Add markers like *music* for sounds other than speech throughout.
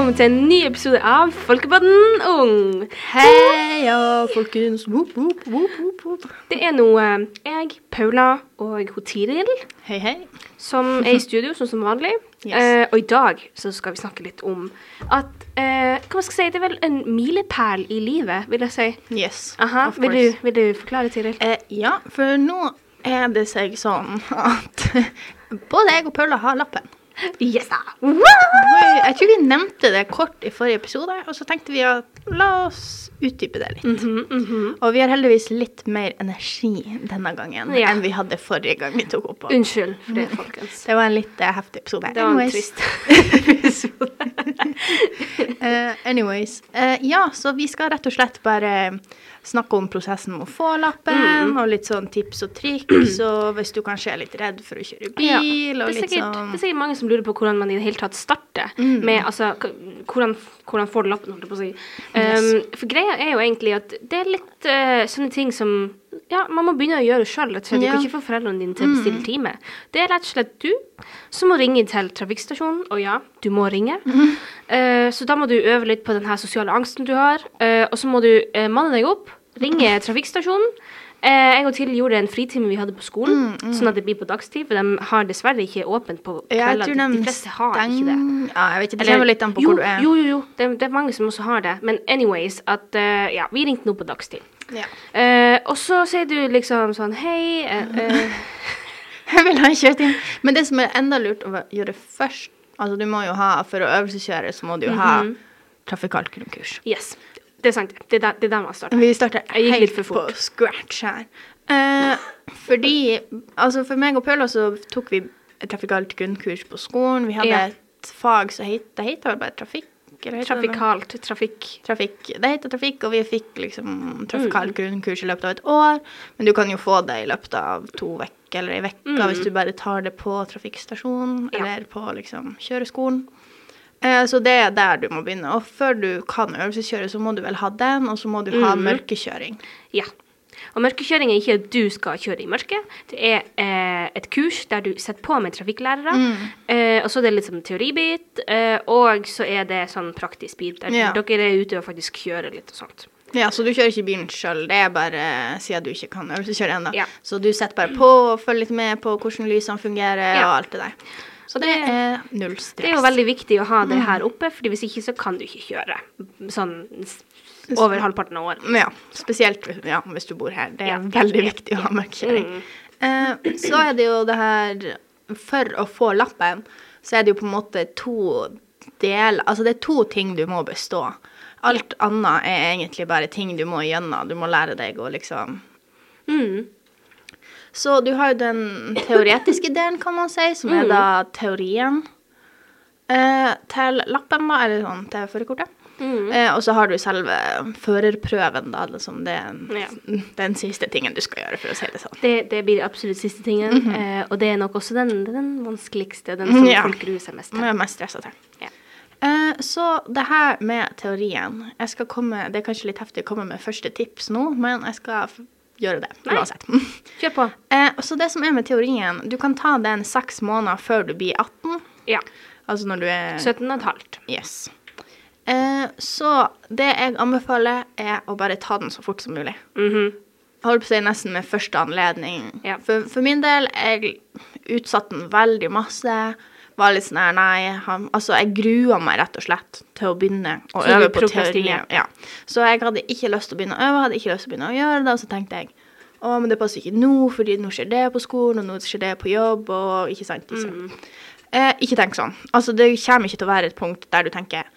velkommen til en ny episode av Folkepodden Ung. Heia, folkens. Whoop, whoop, whoop, whoop. Det er nå eh, jeg, Paula og Tiril Hei, hei. som er i studio, sånn som vanlig. *laughs* Yes. Eh, og i dag så skal vi snakke litt om at eh, Hva skal jeg si? Det er vel en milepæl i livet, vil jeg si. Yes, Aha, of vil, course. du, vil du forklare, Tiril? Eh, ja, for nå er det seg sånn at *laughs* både jeg og Paula har lappen. Yes, da. Jeg tror vi nevnte det kort i forrige episode, og så tenkte vi at la oss utdype det litt. Mhm, mhm. Og vi har heldigvis litt mer energi denne gangen Ja. enn vi hadde forrige gang vi tok opp. Unnskyld for det, folkens. Det var en litt uh, heftig episode. Det var en trist *laughs* episode. uh, anyways. Uh, ja, så vi skal rett og slett bare snakke om prosessen med å få lappen, Mm. og litt sånn tips og triks, og hvis du kanskje er litt redd for å kjøre bil, Ja, og det, er litt sikkert, sånn det er sikkert mange som lurer på hvordan man i det hele tatt starter Mm. med altså, hvordan, hvordan får du lappen, holdt jeg på å si. Yes. Um, for greia er jo egentlig at det er litt uh, sånne ting som ja, man må begynne å gjøre det sjøl. Du kan ikke få foreldrene dine til å bestille Mm. time. Det er rett og slett du som må ringe til trafikkstasjonen, og ja, du må ringe. *laughs* Mm. Uh, så da må du øve litt på den her sosiale angsten du har, uh, og så må du uh, manne deg opp, ringe *laughs* trafikkstasjonen. Eh, jeg og til gjorde en fritime vi hadde på skolen, sånn at det blir på dagstid, for de har dessverre ikke åpent på Mm, kvelder. De, de fleste har ikke det. Ja, jeg vet ikke, det kommer litt an på jo, hvor du er. Jo, jo, jo. Det, det er mange som også har det. Men anyways, at uh, Ja, vi ringte nå på dagstid. Ja. Eh, og så sier du liksom sånn Hei eh, eh, *laughs* Jeg vil ha en kjøretime. Men det som er enda lurt å gjøre først, altså du må jo ha, for å øvelseskjøre, så må du jo ha Mhm. trafikalt grunnkurs. Yes. Det er sant. Det er der, det er der man starter. Vi starter helt på scratch her. Eh, fordi Altså, for meg og Paula så tok vi trafikalt grunnkurs på skolen. Vi hadde Ja. et fag som het Det heter vel bare trafikk? Eller det noe? Trafikalt. Trafikk. Trafikk. Det heter trafikk, og vi fikk liksom Mm. trafikalt grunnkurs i løpet av et år. Men du kan jo få det i løpet av to uker eller ei uke Mm. hvis du bare tar det på trafikkstasjonen Ja. eller på liksom kjøreskolen. Eh, så det er der du må begynne. Og før du kan øvelseskjøre, så må du vel ha den, og så må du ha mm. mørkekjøring. Ja. Og mørkekjøring er ikke at du skal kjøre i mørket. Det er eh, et kurs der du setter på med trafikklærere. Mm. Eh, og så er det litt sånn teoribit. Eh, og så er det sånn praktisk bit der Ja. dere er ute og faktisk kjører litt og sånt. Ja, så du kjører ikke bilen sjøl, det er bare siden du ikke kan øvelseskjøre ennå. Ja. Så du setter bare på og følger litt med på hvordan lysene fungerer Ja. og alt det der. Så det, det- er null stress. Det er jo veldig viktig å ha det Mm. her oppe, for hvis ikke så kan du ikke kjøre sånn over halvparten av året. Ja, spesielt ja, hvis du bor her. Det er Ja. veldig viktig å ha mørkekjøring. Mm. Eh, så er det jo det her For å få lappen, så er det jo på en måte to deler Altså det er to ting du må bestå. Alt annet er egentlig bare ting du må gjennom. Du må lære deg å liksom Mm. Så du har jo den teoretiske delen, kan man si, som er Mm. da teorien eh, til lappen, da, eller sånn til førerkortet. Mm. Eh, og så har du selve førerprøven, da, liksom det, Ja. den siste tingen du skal gjøre, for å si det sånn. Det, det blir absolutt siste tingen, eh, og det er nok også den, den vanskeligste, den som Mhm. Ja. folk gruer seg mest til. Ja, mest stressa til. Ja. Eh, så det her med teorien jeg skal komme, Det er kanskje litt heftig å komme med første tips nå, men jeg skal f- gjøre det Nei. uansett. Kjør på. *laughs* Eh, så det som er med teorien, du kan ta den seks måneder før du blir 18. Ja. Altså når du er 17 og et halvt. Yes. Eh, så det jeg anbefaler, er å bare ta den så fort som mulig. Mm Jeg holdt på å si nesten med første anledning. Ja. For, for min del, jeg utsatte den veldig masse. Var litt sånn her, nei han, Altså, jeg grua meg rett og slett til å begynne å Så øve på teorien. Ja. Så jeg hadde ikke lyst til å begynne å øve, hadde ikke lyst til å begynne å gjøre det, og så tenkte jeg å, men det passer ikke nå, fordi nå skjer det på skolen, og nå skjer det på jobb, og ikke sant. Mm. Eh, ikke tenk sånn. Altså, det kommer ikke til å være et punkt der du tenker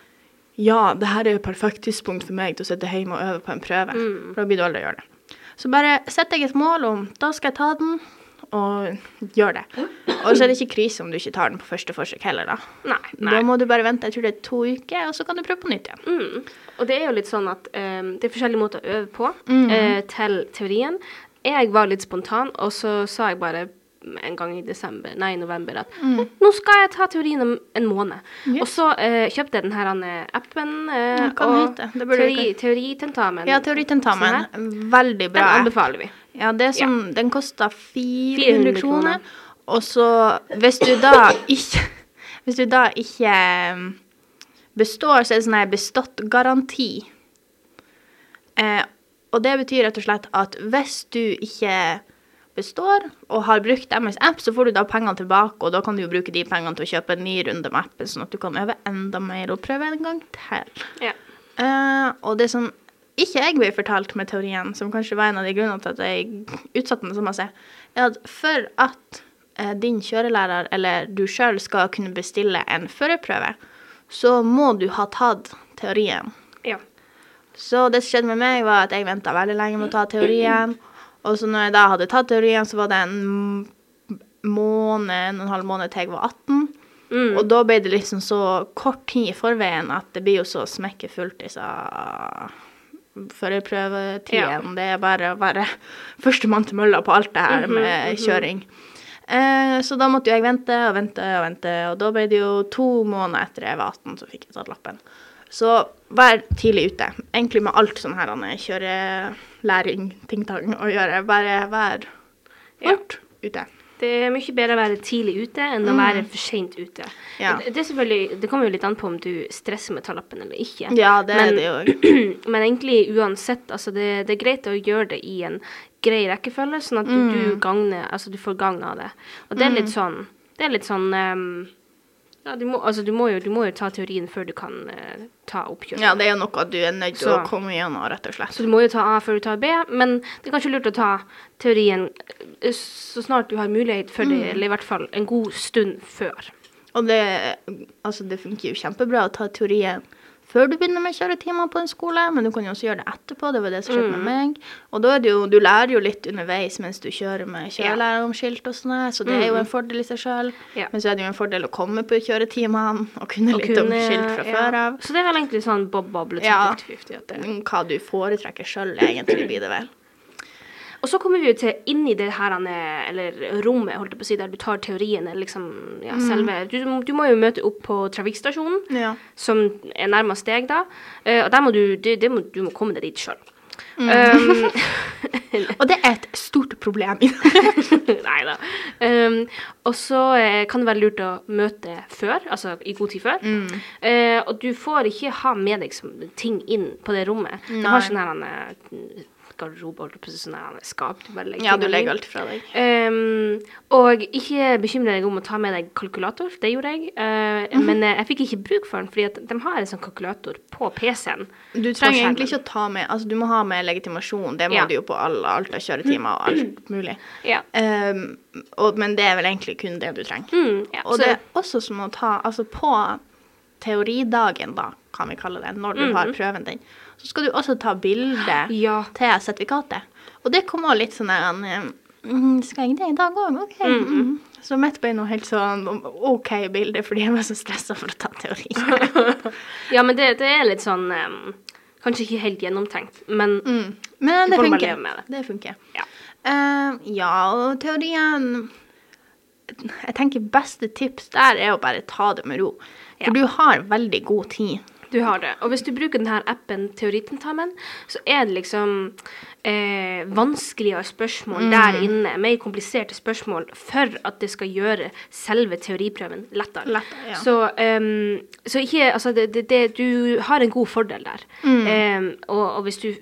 ja, det her er et perfekt tidspunkt for meg til å sitte hjemme og øve på en prøve. Mm. For da blir du aldri å gjøre det. Så bare setter jeg et mål om da skal jeg ta den, og gjør det. Og så er det ikke krise om du ikke tar den på første forsøk heller, da. Nei. nei. Da må du bare vente, jeg tror det er to uker, og så kan du prøve på nytt igjen. Mm. Og det er jo litt sånn at um, det er forskjellige måter å øve på mm. uh, til teorien. Jeg var litt spontan, og så sa jeg bare en gang i desember, nei, november at nå skal jeg ta teorien om en måned. Yes. Og så uh, kjøpte jeg den her eh, appen uh, Ja, og teori, teoritentamen. Ja, teoritentamen. Sånn Veldig bra. Den anbefaler vi. Ja, det som, den koster 400 400 kroner. Og så, hvis du da ikke *laughs* Hvis du da ikke består, så er det sånn her bestått-garanti. Eh, og det betyr rett og slett at hvis du ikke består og har brukt deres app, så får du da pengene tilbake, og da kan du jo bruke de pengene til å kjøpe en ny runde med appen, sånn at du kan øve enda mer og prøve en gang til. Ja. Uh, og det som ikke jeg ble fortalt med teorien, som kanskje var en av de grunnene til at jeg utsatte meg så masse, er at for at uh, din kjørelærer eller du sjøl skal kunne bestille en førerprøve, så må du ha tatt teorien. ja. Så det som skjedde med meg, var at jeg venta veldig lenge med å ta teorien. Og så når jeg da hadde tatt teorien, så var det en måned, en og en halv måned til jeg var 18. Mm. Og da ble det liksom så kort tid i forveien at det blir jo så smekkefullt, disse førerprøvetiden. Det er bare å være *laughs* førstemann til mølla på alt det her med kjøring. Eh, så da måtte jo jeg vente og vente og vente, og da ble det jo to måneder etter jeg var 18, så fikk jeg tatt lappen. Så vær tidlig ute. Egentlig med alt sånn her Anne, kjørelæring, ting-tang å gjøre. Bare vær Ja. ute. Det er mye bedre å være tidlig ute enn å være for seint ute. Ja. Det, det, er det kommer jo litt an på om du stresser med å ta lappen eller ikke. Ja, det Men- er det jo. *clears throat* Men egentlig uansett, altså det, det er greit å gjøre det i en grei rekkefølge, sånn at Mm. du, gagner, altså du får gagn av det. Og det er litt sånn Det er litt sånn ehm, Ja, du må, altså du må, jo, du må jo ta teorien før du kan uh, ta oppkjøring. Ja, det er jo noe du er nødt til å komme gjennom, rett og slett. Så du må jo ta A før du tar B, men det er kanskje lurt å ta teorien eh, så snart du har mulighet for det, Mm. eller i hvert fall en god stund før. Og det, altså det funker jo kjempebra å ta teorien før du begynner med kjøretimer på en skole, men du kan jo også gjøre det etterpå. Det var det som skjedde med meg. Og da er det jo, du lærer jo litt underveis mens du kjører med kjørelærer om skilt og sånn, så det er jo en fordel i seg sjøl. Ja. Men så er det jo en fordel å komme på kjøretimene og kunne Og litt om skilt fra ja. før av. Så det er vel egentlig sånn bob-bob, litt Ja. sånn 50-50. det- Hva du foretrekker sjøl, egentlig, blir det vel. Og så kommer vi jo til inn i det her, eller rommet, holdt jeg på å si, der du tar teorien, eller liksom, ja, selve du, du må jo møte opp på trafikkstasjonen, Ja. som er nærmest deg da, eh, og der må du, det, det må, du må komme deg dit sjøl. Um, *laughs* Og det er et stort problem. Nei da. Um, og så eh, kan det være lurt å møte før, altså i god tid før. Eh, og du får ikke ha med deg ting inn på det rommet. Du Nei. har sånn her garderobe, holdt jeg på sånn her skap. Du bare legger Ja, du legger alt fra deg. Um, og ikke bekymre deg om å ta med deg kalkulator, det gjorde jeg. Uh, Men eh, jeg fikk ikke bruk for den, fordi at de har en sånn kalkulator på PC-en. Du trenger egentlig ikke å ta med Altså, du må ha med legitimasjon. Det må Ja. du jo på alle, alt av kjøretimer og alt mulig. Ja. Um, og, men det er vel egentlig kun det du trenger. Mm, ja. Og det er også som å ta Altså, på teoridagen, da, kan vi kalle det, når du har prøven din, så skal du også ta bilde Ja. til sertifikatet. Og det kom òg litt sånn der mm, Skal jeg det i dag òg? OK. Mm. Så mitt ble nå helt sånn OK bilde, fordi jeg var så stressa for å ta teori. *laughs* Ja, men det, det er litt sånn um, Kanskje ikke helt gjennomtenkt, men Mm. Men det funker. leve med det. Det funker. Ja. Uh, ja, og teorien Jeg tenker beste tips der er å bare ta det med ro. For Ja. du har veldig god tid. du har det. Og hvis du bruker denne appen Teoritentamen, så er det liksom eh, vanskeligere spørsmål der inne, mer kompliserte spørsmål, for at det skal gjøre selve teoriprøven lettere. Lettere, ja. Så, um, så ikke Altså, det, det, det, du har en god fordel der. Em, og, og hvis du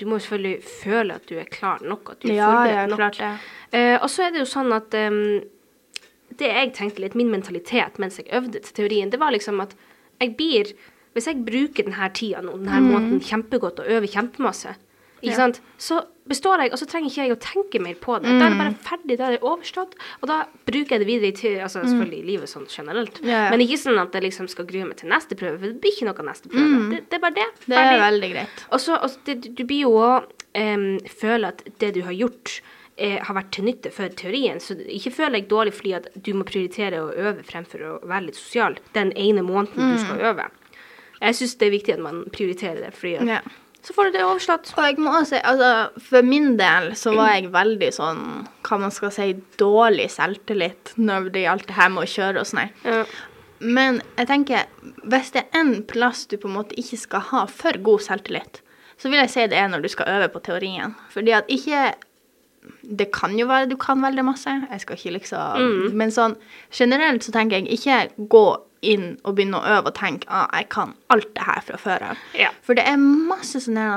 Du må selvfølgelig føle at du er klar nok, at du er forberedt nok. klart det. Uh, og så er det jo sånn at em, det jeg tenkte litt, min mentalitet mens jeg øvde til teorien, det var liksom at jeg blir Hvis jeg bruker denne tida nå, denne måneden kjempegodt og øver kjempemasse, ikke Ja. sant, så består jeg, og så trenger ikke jeg å tenke mer på det. Da er det bare ferdig, da er det overstått, og da bruker jeg det videre til altså selvfølgelig i livet sånn generelt. Ja, ja. Men ikke sånn at jeg liksom skal grue meg til neste prøve, for det blir ikke noe neste prøve. Det, det er bare det. Det er veldig greit. Og så, du blir jo òg føle at det du har gjort, eh, har vært til nytte for teorien. Så ikke føl deg dårlig fordi at du må prioritere å øve fremfor å være litt sosial den ene måneden du skal øve. Jeg syns det er viktig at man prioriterer det, fordi at Ja. så får du det overslatt. Og jeg må også si, altså, for min del så var jeg veldig sånn, hva man skal si, dårlig selvtillit når det gjaldt det her med å kjøre og sånn her. Ja. Men jeg tenker, hvis det er en plass du på en måte ikke skal ha for god selvtillit, så vil jeg si det er når du skal øve på teorien. Fordi at ikke Det kan jo være du kan veldig masse, jeg skal ikke liksom Men sånn generelt så tenker jeg ikke gå inn og begynne å øve og tenke at ah, jeg kan alt det her fra før av. Ja. For det er masse sånne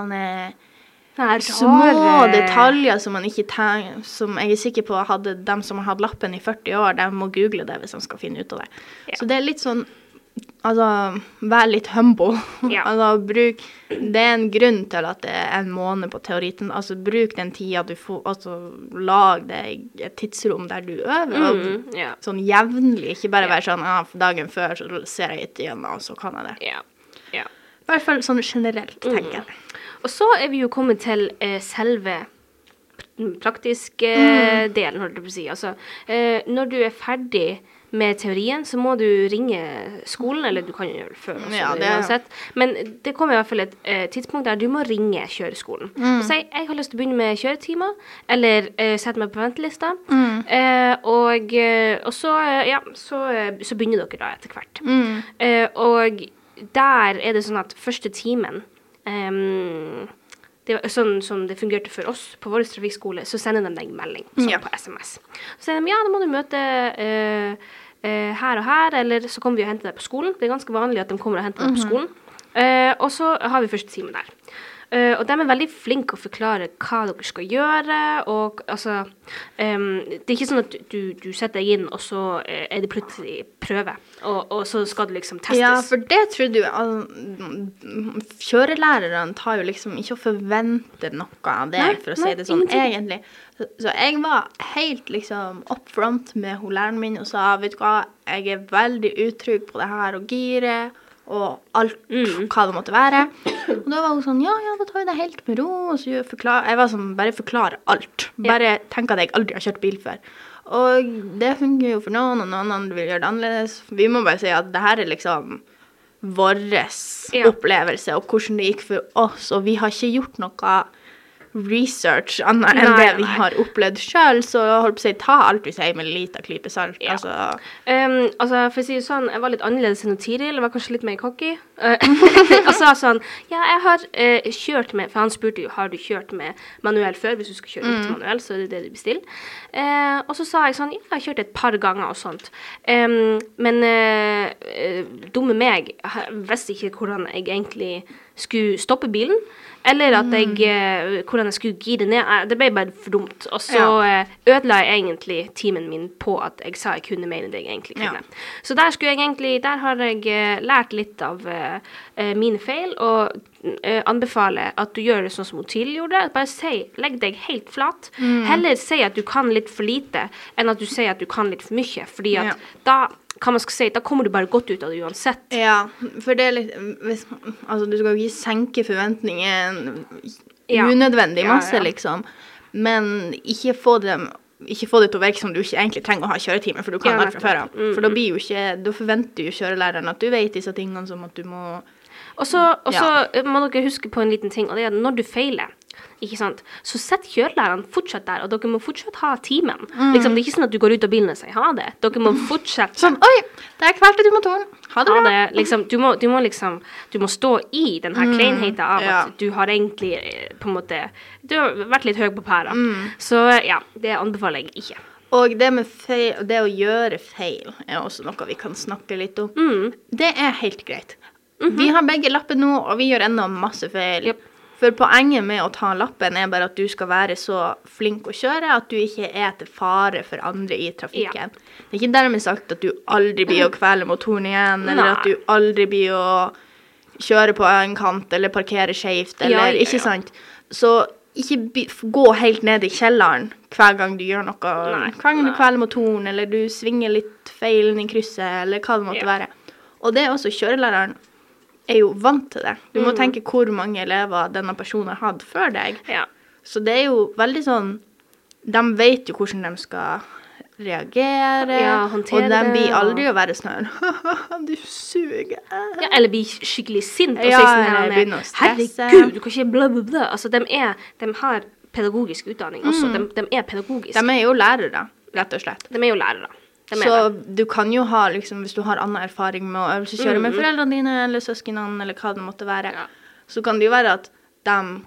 her, små detaljer som man ikke tenker Som jeg er sikker på hadde dem som har hatt lappen i 40 år, de må google det hvis de skal finne ut av det. Ja. Så det er litt sånn Altså, vær litt humble. *laughs* Ja. altså, bruk Det er en grunn til at det er en måned på teoriten. Altså, bruk den tida du får Altså, lag deg et tidsrom der du øver. og Mm, ja. Sånn jevnlig. Ikke bare være sånn ah, dagen før så ser jeg ikke igjen, og så kan jeg det. Ja. ja. I hvert fall sånn generelt, Mm. tenker jeg. Og så er vi jo kommet til eh, selve pr- praktiske Mm. delen, holdt jeg på å si. Altså, eh, når du er ferdig med teorien, så må du ringe skolen, eller du kan jo gjøre det før også, Ja, det, uansett. Men det kommer i hvert fall et eh, tidspunkt der du må ringe kjøreskolen. Mm. Og si jeg har lyst til å begynne med kjøretimer, eller eh, sette meg på ventelista. Mm. Eh, og, eh, og så, eh, ja, så, eh, så begynner dere da etter hvert. Mm. Og der er det sånn at første timen ehm, det var sånn som det fungerte for oss på vår trafikkskole, så sender de deg melding sånn Ja. på SMS. Så sier de ja, da må du møte uh, uh, her og her, eller så kommer vi og henter deg på skolen. Det er ganske vanlig at de kommer og henter deg på skolen. Uh, og så har vi første time der. Eh, og de er veldig flinke å forklare hva dere skal gjøre. Og altså um, Det er ikke sånn at du, du setter deg inn, og så eh, er det plutselig prøve. Og, og så skal det liksom testes. Ja, for det tror du al- Kjørelærerne tar jo liksom ikke å forvente noe av det, for å nei, si det sånn, ingenting. egentlig. Så, så jeg var helt liksom up front med hun læreren min og sa vet du hva, jeg er veldig utrygg på det her og gire og alt Mm. hva det måtte være. Og da var hun sånn ja, ja, da tar vi det helt med ro. Og så forklare, jeg var sånn, bare forklare alt. Ja. Bare tenk at jeg aldri har kjørt bil før. Og det fungerer jo for noen, og noen andre vil gjøre det annerledes. Vi må bare si at det her er liksom vår Ja. opplevelse, og hvordan det gikk for oss. Og vi har ikke gjort noe research annet enn det vi nei. har opplevd sjøl, så holdt på å si, ta alt vi sier med en liten klype salt. Ja. Altså, Um, altså, for å si det sånn, jeg var litt annerledes enn Tiril. Jeg var kanskje litt mer cocky. Uh, *laughs* og sa sånn Ja, jeg har uh, kjørt med For han spurte jo har du kjørt med manuell før. Hvis du skal kjøre til manuell, så er det det du bestiller. Uh, og så sa jeg sånn Ja, jeg har kjørt et par ganger og sånt. Um, men dumme meg jeg visste ikke hvordan jeg egentlig skulle stoppe bilen. Eller at jeg, mm. hvordan jeg skulle gire ned. Eh, Det ble bare for dumt. Og så Ja. eh, ødela jeg egentlig timen min på at jeg sa jeg kunne mer enn det jeg egentlig kunne. Ja. Så der skulle jeg egentlig, der har jeg eh, lært litt av eh, eh, mine feil, og uh, anbefaler at du gjør det sånn som Otil gjorde. Bare si, legg deg helt flat. Mm. Heller si at du kan litt for lite, enn at du sier at du kan litt for mye. Fordi at Ja. da kan man skal si, da kommer du bare godt ut av det uansett. ja, for det er litt hvis, Altså, du skal jo ikke senke forventningen Ja. unødvendig masse, ja. liksom. Men ikke få dem ikke få det til å virke som du ikke egentlig trenger å ha kjøretime, for du kan Ja, alt fra før av. Mm, For da blir jo ikke Da forventer jo kjørelæreren at du vet disse tingene som at du må Og så Ja. må dere huske på en liten ting, og det er at når du feiler, ikke sant, så sett kjørelæreren fortsatt der, og dere må fortsatt ha timen. Liksom, det er ikke sånn at du går ut av bilen og sier ha det. Dere må fortsette. Sånn Oi, der kvelte du motoren. Ha det Ha det, liksom, du, må, du må liksom Du må stå i den her kleinheten av Mm, ja. at du har egentlig eh, på en måte Du har vært litt høy på pæra. Mm. Så ja, det anbefaler jeg ikke. Og det med feil, det å gjøre feil er også noe vi kan snakke litt om. Mm. Det er helt greit. Vi har begge lappen nå, og vi gjør ennå masse feil. Jep. For poenget med å ta lappen er bare at du skal være så flink å kjøre at du ikke er til fare for andre i trafikken. Det er ikke dermed sagt at du aldri blir å *laughs* kvele motoren igjen, eller Nei. at du aldri blir å kjøre på en kant eller parkere skjevt, eller Ja, ja, ja. ikke sant. Så ikke gå helt ned i kjelleren hver gang du gjør noe. Nei, hver gang du nei. kveler motoren, eller du svinger litt feil inn i krysset, eller hva det måtte Ja. være. Og det er også kjørelæreren er jo vant til det. Du Mm. må tenke hvor mange elever denne personen har hatt før deg. Ja. Så det er jo veldig sånn De vet jo hvordan de skal reagere, Ja, og de blir aldri å være sånn *laughs* Du suger. Ja, eller blir skikkelig sint og Ja, sånn stresse. Herregud, du kan ikke bla, bla, bla. Altså, de, er, de har pedagogisk utdanning også. De, de er pedagogiske. Mm. De er jo lærere, rett og slett. De er jo lærere. Så du kan jo ha, liksom, hvis du har annen erfaring med å øvelseskjøre med Mhm. foreldrene dine eller søsknene, eller hva det måtte være, Ja. så kan det jo være at de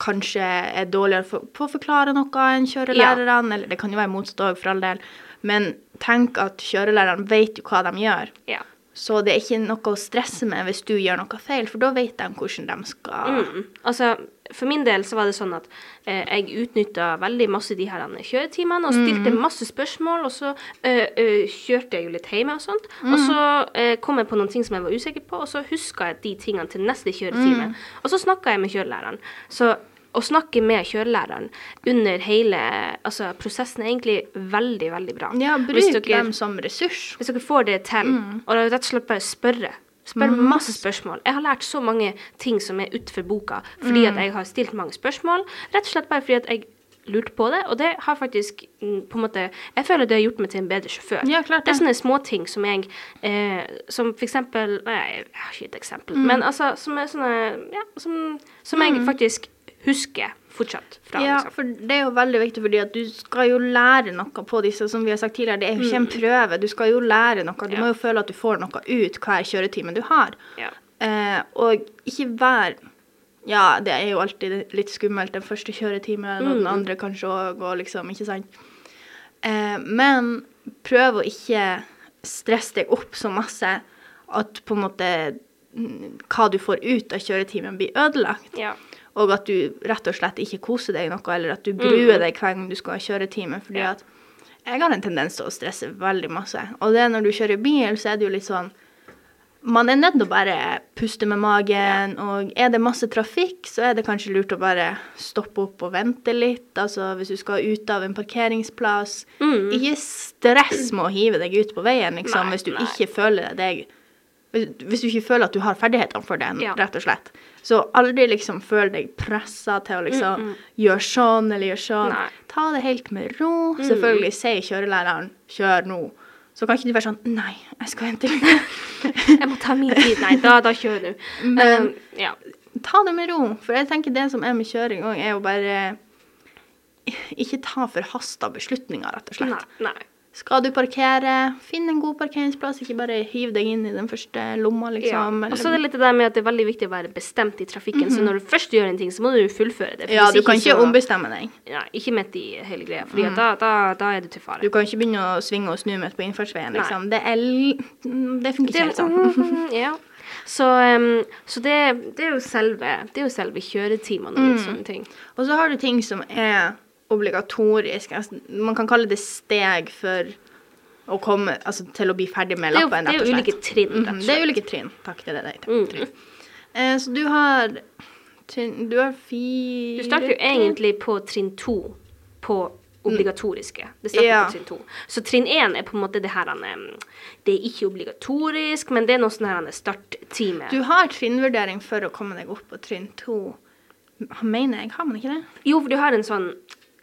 kanskje er dårligere for, på å forklare noe enn kjørelærerne, eller det kan jo være motsatt òg, for all del. Men tenk at kjørelærerne vet jo hva de gjør. Ja. Så det er ikke noe å stresse med hvis du gjør noe feil, for da vet de hvordan de skal Mm. Altså, for min del så var det sånn at eh, jeg utnytta veldig masse de her kjøretimene og stilte masse spørsmål, og så eh, eh, kjørte jeg jo litt hjemme og sånt. Og så eh, kom jeg på noen ting som jeg var usikker på, og så huska jeg de tingene til neste kjøretime. Og så snakka jeg med kjørelæreren. Så å snakke med kjørelæreren under hele altså, prosessen er egentlig veldig, veldig bra. Ja, bruk dere- dem som ressurs. hvis dere får det til, Mm. og rett og slett bare spørre. Spør masse spørsmål. Jeg har lært så mange ting som er utenfor boka fordi Mm. at jeg har stilt mange spørsmål. Rett og slett bare fordi at jeg lurte på det, og det har faktisk mm, på en måte Jeg føler det har gjort meg til en bedre sjåfør. Ja, klart det er det. sånne småting som jeg eh, Som for eksempel Nei, jeg har ikke et eksempel, Mm. men altså som er sånne Ja, som, som jeg faktisk husker fortsatt fra. Ja, liksom. for det er jo veldig viktig, fordi at du skal jo lære noe på disse, som vi har sagt tidligere. Det er jo ikke en prøve, du skal jo lære noe. Du Mm. Ja. må jo føle at du får noe ut hver kjøretime du har. Ja. Eh, og ikke vær Ja, det er jo alltid litt skummelt den første kjøretimen, og den Mm. andre kanskje òg, og liksom, ikke sant. Eh, men prøv å ikke stresse deg opp så masse at på en måte mm, hva du får ut av kjøretimen, blir ødelagt. ja. Og at du rett og slett ikke koser deg noe, eller at du gruer deg hver gang du skal ha kjøretime. Fordi at jeg har en tendens til å stresse veldig masse. Og det når du kjører bil, så er det jo litt sånn Man er nødt til å bare puste med magen, og er det masse trafikk, så er det kanskje lurt å bare stoppe opp og vente litt. Altså hvis du skal ut av en parkeringsplass. Mm. Ikke stress med å hive deg ut på veien, liksom, Nei, hvis du nei. ikke føler deg hvis, du ikke føler at du har ferdighetene for den, Ja. rett og slett. Så aldri liksom føl deg pressa til å liksom gjøre sånn eller gjøre sånn. Nei. Ta det helt med ro. Selvfølgelig sier kjørelæreren 'kjør nå'. Så kan ikke du være sånn 'nei, jeg skal hente litt'. *laughs* Jeg må ta min tid. Nei, da, da kjører du. Men- Um, ja. ta det med ro. For jeg tenker det som er med kjøring òg, er jo bare ikke ta forhasta beslutninger, rett og slett. Nei. nei. Skal du parkere, finn en god parkeringsplass, ikke bare hiv deg inn i den første lomma, liksom. Ja. Og så er det litt det der med at det er veldig viktig å være bestemt i trafikken. Så når du først gjør en ting, så må du fullføre det. ja, du kan ikke så- ombestemme deg. Ja, ikke midt i hele greia, Fordi mm. da, da, da er du til fare. Du kan ikke begynne å svinge og snu midt på innfartsveien, liksom. Det er l Det funker ikke helt sånn. Mhm, ja. Så, um, så det, det er jo selve Det er jo selve kjøretimene og litt sånne ting. Og så har du ting som er obligatorisk. Altså, man kan kalle det steg for å komme altså, til å bli ferdig med lappen, det er jo ulike trinn, rett og slett. Det er ulike trinn. Takk, det er det det heter. Mm. Eh, så du har trinn Du har fire Du starter jo egentlig på trinn to på obligatoriske. Det starter Ja. på trinn to. Så trinn én er på en måte det her Det er ikke obligatorisk, men det er noe sånn her starttime. Du har trinnvurdering for å komme deg opp på trinn to. Mener jeg, har man ikke det? Jo, for du har en sånn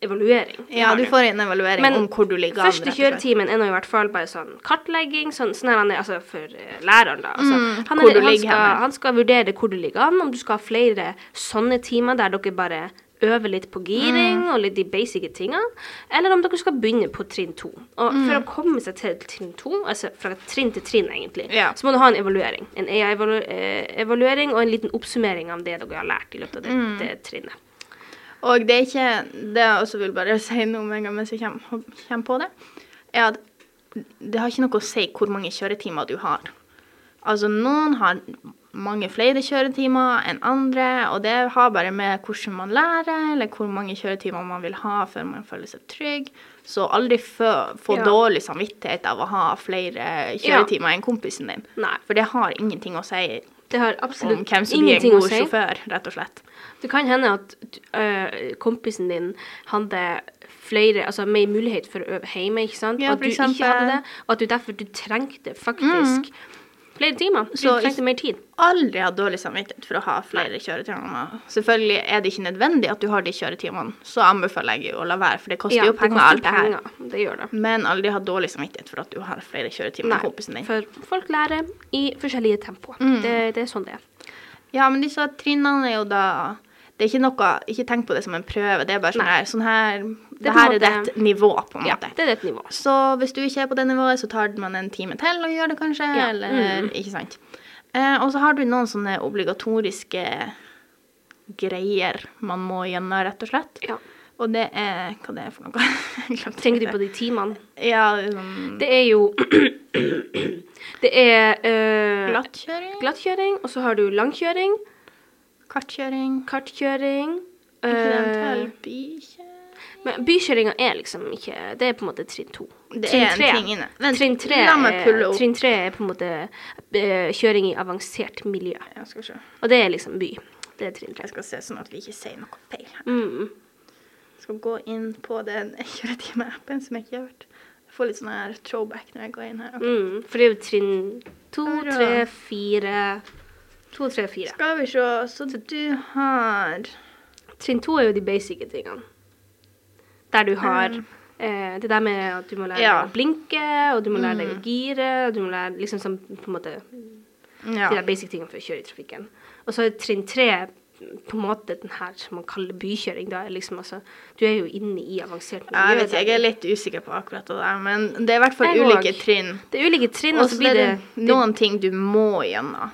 evaluering. Ja, du får en evaluering Men om hvor du ligger an. Første rett kjøretimen er nå i hvert fall bare sånn kartlegging, sånn, sånn han er, altså for eh, læreren, da. Altså, Mm, han, er, han, skal, han skal vurdere hvor du ligger an, om du skal ha flere sånne timer der dere bare øver litt på giring Mm. og litt de basice tingene, eller om dere skal begynne på trinn to. Og Mm. for å komme seg til trinn to, altså fra trinn til trinn egentlig, Ja. så må du ha en evaluering. En EA-evaluering og en liten oppsummering av det dere har lært i løpet av det, Mm. det trinnet. Og det er ikke Det jeg også vil bare si noe med en gang mens jeg kommer, kommer på det, er at det har ikke noe å si hvor mange kjøretimer du har. Altså, noen har mange flere kjøretimer enn andre, og det har bare med hvordan man lærer, eller hvor mange kjøretimer man vil ha før man føler seg trygg. Så aldri få, Ja. dårlig samvittighet av å ha flere kjøretimer enn kompisen din. Nei. For det har ingenting å si Det har om hvem som blir en god si. sjåfør, rett og slett. Det kan hende at øh, kompisen din hadde flere, altså mer mulighet for å øve hjemme, ikke sant? Ja, og at du du ikke hadde det, og at du derfor du trengte faktisk flere timer. Du Så trengte mer tid. aldri hatt dårlig samvittighet for å ha flere kjøretimer. Selvfølgelig er det ikke nødvendig at du har de kjøretimene, så anbefaler jeg jo å la være, for det koster jo penger, alt det her. penger. Det gjør det. Men aldri hatt dårlig samvittighet for at du har flere kjøretimer enn kompisen din. for folk lærer i forskjellige tempo. Mm. Det, det er sånn det er. Ja, men disse trinnene er jo da Det er ikke noe Ikke tenk på det som en prøve, det er bare sånn her, sånn her Det, på her er ditt nivå, på en måte. Ja, det er et nivå. Så hvis du ikke er på det nivået, så tar man en time til og gjør det kanskje, Ja, eller mm. Ikke sant. Eh, og så har du noen sånne obligatoriske greier man må gjennom, rett og slett. Ja. Og det er Hva det er for noe? *laughs* Tenker du på de timene? Ja, liksom Det er jo *clears throat* Det er øh, glattkjøring, glattkjøring, og så har du langkjøring, kartkjøring, kartkjøring eh, bykjøring Men bykjøringa er liksom ikke Det er på en måte trinn to. Det Trinn er en tre. ting inne. Vent, Trinn tre, la meg pulle opp. trinn tre er på en måte eh, kjøring i avansert miljø. Ja, skal se. Og det er liksom by. Det er trinn tre. Jeg skal se sånn at vi ikke sier noe feil. her. Mm. Skal gå inn på den kjøretime-appen som jeg ikke har hørt. Jeg får litt sånn her throwback når jeg går inn her. Okay. Mm. For det er jo trinn to, tre, fire To, tre, fire. Skal vi se, så du har Trinn to er jo de basic tingene. Der du har Um. eh, det der med at du må lære Ja. deg å blinke, og du må lære deg å Mm. gire, og du må lære liksom sånn på en måte Ja. de der basic tingene for å kjøre i trafikken. Og så er trinn tre på en måte den her som man kaller bykjøring. Da liksom altså Du er jo inne i avansert miljø. Jeg vet jeg er litt usikker på akkurat det der, men det er i hvert fall ulike trinn. Det er ulike trinn, Og så blir det, det noen ting du må gjennom.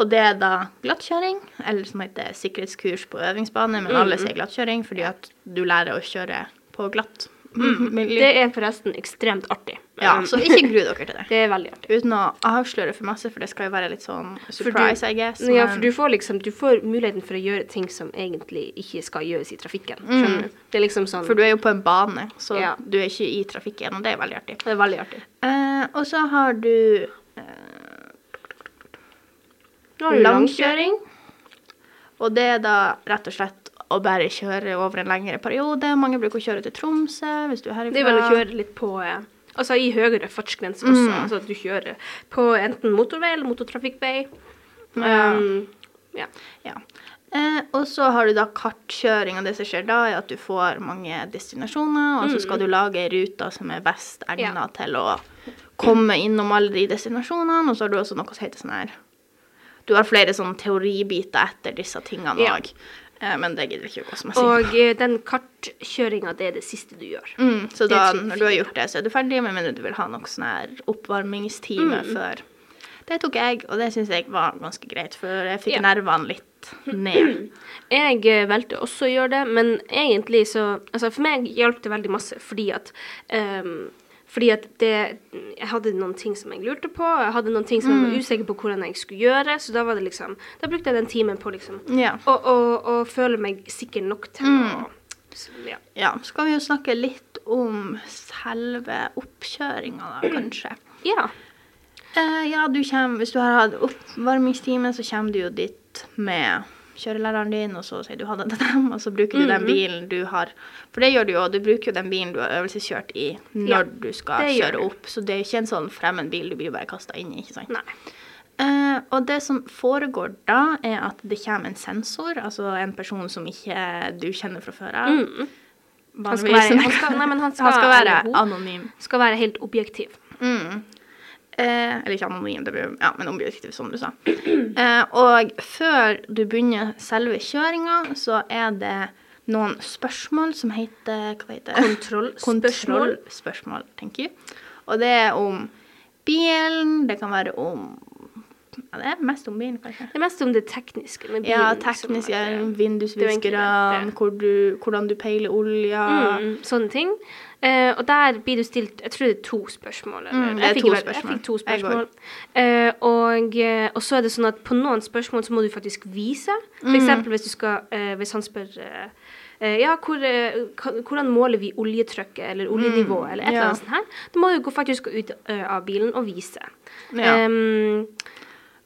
Og det er da glattkjøring, eller som heter sikkerhetskurs på øvingsbane, men alle sier glattkjøring fordi at du lærer å kjøre på glatt Mm. Det er forresten ekstremt artig. Ja, Um, så ikke gru dere til *laughs* det. det er veldig artig. Uten å avsløre for masse, for det skal jo være litt sånn surprise, I guess. Ja, men- for du får liksom Du får muligheten for å gjøre ting som egentlig ikke skal gjøres i trafikken. Mm. Du? Det er liksom sånn For du er jo på en bane, så Ja. du er ikke i trafikken, og det er veldig artig. Det er veldig artig. Eh, og så har du Nå har du langkjøring. Og det er da rett og slett å bare kjøre over en lengre periode. Mange bruker å kjøre til Tromsø hvis du er herifra. Det er vel å kjøre litt på eh, Altså i høyere fartsgrense også. Mm. Altså at du kjører på enten motorvei eller motortrafikkvei. Um, ja. Ja. Eh, og så har du da kartkjøring, og det som skjer da, er at du får mange destinasjoner, og så skal du lage ruter som er best egnet Mm. Ja. til å komme innom alle de destinasjonene, og så har du også noe som heter sånn her Du har flere sånne teoribiter etter disse tingene òg, Ja. men det gidder ikke å gå så mye. Og eh, den kartkjøringa, det er det siste du gjør. Mm, så da, når du har gjort det, så er du ferdig, med mindre du vil ha noe sånn her oppvarmingstime Mm. før. Det tok jeg, og det syns jeg var ganske greit, for jeg fikk Ja. nervene litt ned. *clears throat* Jeg eh, valgte også å gjøre det, men egentlig så Altså, for meg hjalp det veldig masse fordi at ehm, fordi at det Jeg hadde noen ting som jeg lurte på, jeg hadde noen ting som jeg var usikker på hvordan jeg skulle gjøre, så da var det liksom Da brukte jeg den timen på liksom Ja. å, å, å føle meg sikker nok til å så, ja. ja. Så kan vi jo snakke litt om selve oppkjøringa, da, kanskje. *clears throat* ja. Eh, ja, du kommer, hvis du har hatt oppvarmingstime, så kommer du jo dit med kjørelæreren din, og så sier du ha det til dem, og så bruker du den bilen du har For det gjør du jo, du bruker jo den bilen du har øvelseskjørt i når Ja, du skal kjøre opp, så det er ikke en sånn fremmed bil du blir bare kasta inn i, ikke sant? Nei. Uh, og det som foregår da, er at det kommer en sensor, altså en person som ikke du kjenner fra før av. Mm. Han Han skal være anonym. skal være helt objektiv. Mm. Eh, eller ikke anonym, det blir, ja, men objektiv, som du sa. Eh, og før du begynner selve kjøringa, så er det noen spørsmål som heter Hva heter det? Kontrollspørsmål. Kontrollspørsmål, tenker jeg. Og det er om bilen, det kan være om Ja, det er mest om bilen, kanskje. Det er mest om det tekniske med bilen. Ja, tekniske er- er det. hvor hvordan du peiler olja. Mm, sånne ting. Eh, og der blir du stilt Jeg tror det er to spørsmål. Eller, Mm, jeg, fikk to spørsmål. jeg fikk to spørsmål. Uh, og, eh, og så er det sånn at på noen spørsmål så må du faktisk vise. For Mm. hvis du skal eh, Hvis han spør ja, hvor, hvordan måler vi oljetrykket eller oljenivået, eller et eller Mm, annet sånt her. Da må du faktisk gå ut av bilen og vise. Ja. Um,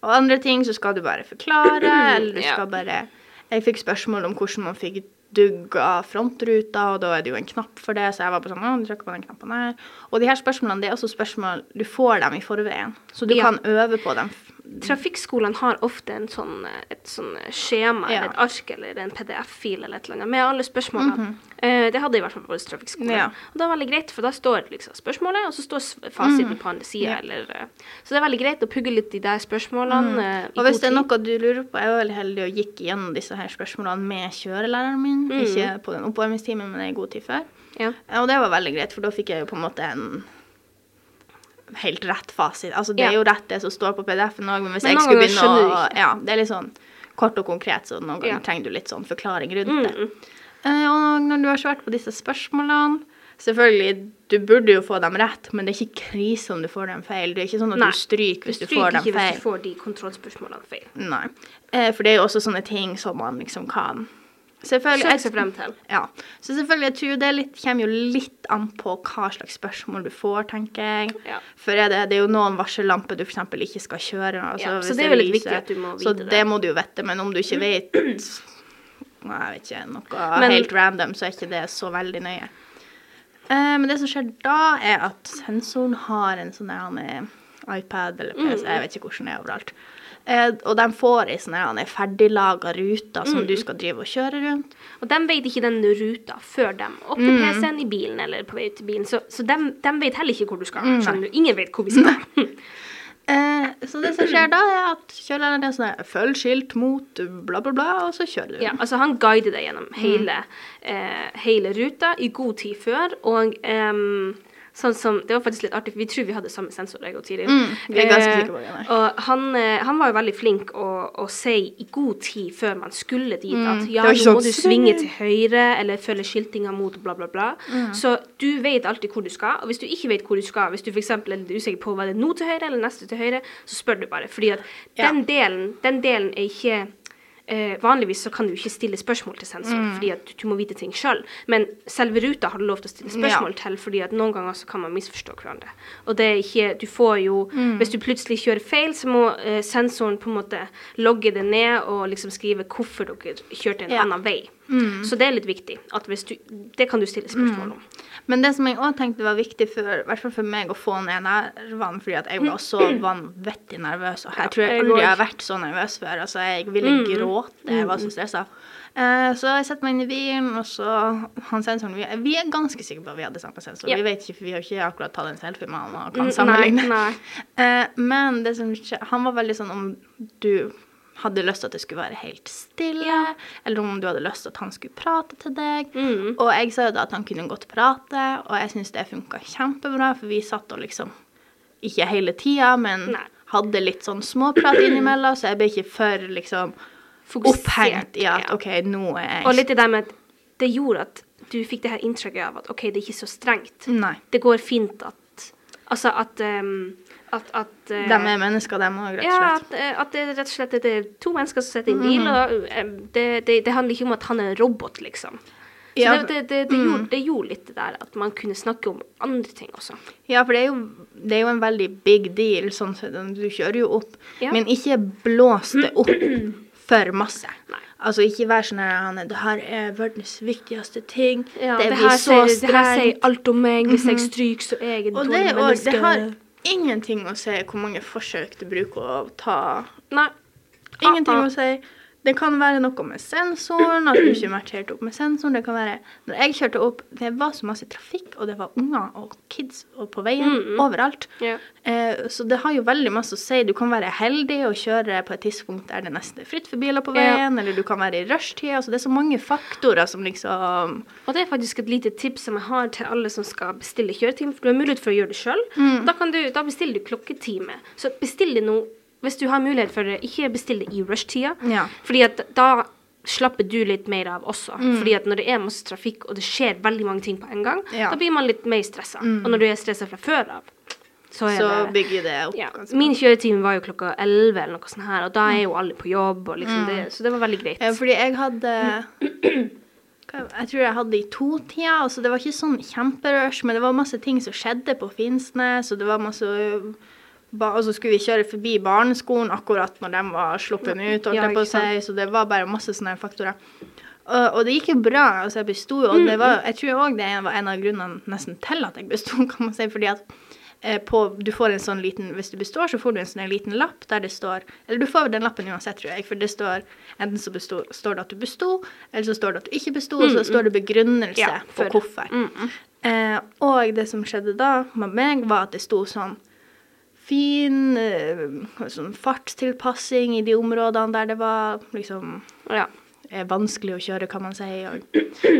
Og andre ting så skal du bare forklare, *clears throat* eller du Ja. skal bare Jeg fikk spørsmål om hvordan man fikk dugga frontruta, og da er det jo en knapp for det, så jeg var på sånn Å, du trykker på den knappen her. Og de her spørsmålene, det er også spørsmål Du får dem i forveien, så du Ja. kan øve på dem. Trafikkskolene har ofte en sånn, eh, et sånn eh, skjema Ja. eller et ark eller en PDF-fil eller et eller annet med alle spørsmålene. Eh, det hadde i hvert fall vår trafikkskole. Mhm. Ja. Og det er veldig greit, for da står liksom spørsmålet, og så står fasiten Mhm. på andre sida. eller, eh, Så det er veldig greit å pugge litt i de spørsmålene. Mm. Mhm. Og hvis det er noe du lurer på, jeg var veldig heldig og gikk gjennom disse her spørsmålene med kjørelæreren min. Mm. Ikke på den oppvarmingstimen, men i god tid før. ja. Ja, Og det var veldig greit, for da fikk jeg jo på en måte en helt rett fasit. Altså, det Ja. er jo rett det som står på PDF-en òg, men hvis Men jeg skulle begynne å. Ja, det er litt sånn kort og konkret, så noen ganger Ja. trenger du litt sånn forklaring rundt Mm, det. mm. Eh, og når du har svart på disse spørsmålene Selvfølgelig, du burde jo få dem rett, men det er ikke krise om du får dem feil. Det er ikke sånn at Nei, du stryker hvis du, stryker får dem feil. Du stryker ikke hvis du får de kontrollspørsmålene feil. Nei. Uh, for det er jo også sånne ting som man liksom kan Selvfølgelig. Jeg- frem til. Ja. Så selvfølgelig, jeg tror det litt, kommer jo litt an på hva slags spørsmål du får, tenker jeg. Ja. For er det, det er jo noen varsellamper du f.eks. ikke skal kjøre. Altså, Ja, så det er jo litt lyser. viktig at du må Så vite det. det må du jo vite, men om du ikke vet Nei, jeg vet ikke, noe Men- helt random, så er ikke det så veldig nøye. Uh, men det som skjer da, er at sensoren har en sånn iPad eller PC, Mm. jeg vet ikke hvordan det er overalt. Eh, og de får ei sånn er ferdiglaga rute som Mm. du skal drive og kjøre rundt. Og de vet ikke den ruta før de åpner PC-en i bilen eller på vei ut til bilen. Så, så de, de vet heller ikke hvor du skal. Skjønner du? Ingen vet hvor vi skal. *laughs* Eh, så det som skjer da, er at kjørelæreren er sånn Følg skilt mot bla, bla, bla, og så kjører du. Ja, altså han guider deg gjennom hele, eh, hele ruta i god tid før, og ehm, sånn som, det var faktisk litt artig, for vi tror vi hadde samme sensor, jeg og Tiril. Mm, vi er ganske sikker på det. Og han, eh, han var jo veldig flink å, å si i god tid før man skulle dit, at ja, Mm. Det var nå ikke må sånn, du svinge til høyre, eller følge skiltinga mot bla, bla, bla. Mm. Så du vet alltid hvor du skal, og hvis du ikke vet hvor du skal, hvis du f.eks. er litt usikker på hva det er nå til høyre eller neste til høyre, så spør du bare, fordi at Ja. den delen, den delen er ikke Eh, vanligvis så kan du ikke stille spørsmål til sensor, Mm. fordi at du må vite ting sjøl. Men selve ruta har du lov til å stille spørsmål til, fordi at noen ganger så kan man misforstå hverandre. Og det er ikke Du får jo Mm. Hvis du plutselig kjører feil, så må eh, sensoren på en måte logge det ned og liksom skrive hvorfor dere kjørte en Ja. annen vei. Så det er litt viktig. Du Det kan du stille spørsmål om. Men det som jeg òg tenkte var viktig, for, for meg, å få ned nervene, fordi jeg var så vanvittig nervøs. Og jeg tror jeg aldri har vært så nervøs før. Altså, jeg ville gråte. Jeg var så stressa. Eh, så jeg setter meg inn i bilen, og så han sensoren Vi, vi er ganske sikre på at vi hadde samme sensor. Ja. Vi vet ikke, for vi har ikke akkurat tatt en selfie med han og kan Mm, sammenligne. nei, nei. *laughs* Eh, men det som skjer han var veldig sånn om du hadde lyst til at det skulle være helt stille, Ja. eller om du hadde lyst til at han skulle prate til deg. Mm. Og jeg sa jo da at han kunne godt prate, og jeg syns det funka kjempebra, for vi satt og liksom Ikke hele tida, men Nei. hadde litt sånn småprat innimellom, så jeg ble ikke for liksom Fokusert, opphengt i at ja. OK, nå er jeg Og litt i det med at det gjorde at du fikk det her inntrykket av at OK, det er ikke så strengt. Nei. Det går fint at Altså at um, at, at eh, De er mennesker, dem òg, rett Ja, og slett. at, eh, at det rett og slett det er to mennesker som sitter i en bil, Mhm. og eh, det, det, det handler ikke om at han er en robot, liksom. Så Ja, det, det, det, det, gjorde, det gjorde litt det der at man kunne snakke om andre ting også. Ja, for det er, jo, det er jo en veldig big deal, sånn sett. Du kjører jo opp, Ja. men ikke blås det opp *clears throat* for masse. Nei. Altså, ikke vær sånn her det her er verdens viktigste ting. Ja, det det, her sier, alt om meg. Hvis jeg stryker, så er jeg et dårlig menneske. det ingenting å si hvor mange forsøk du bruker å ta. Nei. Ingenting Ah, ah. å si. Det kan være noe med sensoren, at du ikke matcher helt opp med sensoren. Det kan være Når jeg kjørte opp, det var så masse trafikk, og det var unger og kids og på veien overalt. Yeah. Eh, så det har jo veldig masse å si. Du kan være heldig og kjøre på et tidspunkt der det nesten er fritt for biler på veien, veien, eller du kan være i rushtida. Altså, det er så mange faktorer som liksom Og det er faktisk et lite tips som jeg har til alle som skal bestille kjøretime. For du har mulighet for å gjøre det sjøl. Mm. Da, da bestiller du klokketime. Så bestill det nå hvis du har mulighet for det. Ikke bestill det i rushtida. Ja. Fordi at da slapper du litt mer av også. Mm. Fordi at når det er masse trafikk, og det skjer veldig mange ting på en gang, Ja. Mm. da blir man litt mer stressa. Og når du er stressa fra før av, så Så det bygger det opp ja. Min kjøretime var jo klokka 11 eller noe sånt her, og da er jo alle på jobb, liksom det, så det var veldig greit. Mm. Ja, fordi jeg hadde Jeg tror jeg hadde i to-tida. Altså det var ikke sånn kjemperush, men det var masse ting som skjedde på Finnsnes, og det var masse ba, Og så skulle vi kjøre forbi barneskolen akkurat når de var sluppet ut, Ja, si, så det var bare masse sånne faktorer. Og, og det gikk jo bra. altså Jeg besto jo, og det var, jeg tror òg det var en av grunnene nesten til at jeg besto, kan man si, fordi at eh, på, du får en sånn liten, Hvis du består, så får du en sånn liten lapp der det står Eller du får den lappen uansett, tror jeg, for det står enten så besto, står det at du besto, eller så står det at du ikke besto, og så står det begrunnelse Ja, på for- hvorfor. Mm, mm. Eh, og det som skjedde da med meg, var at det sto sånn fin eh, sånn fartstilpassing i de områdene der det var liksom Ja. er vanskelig å kjøre, kan man si. Og,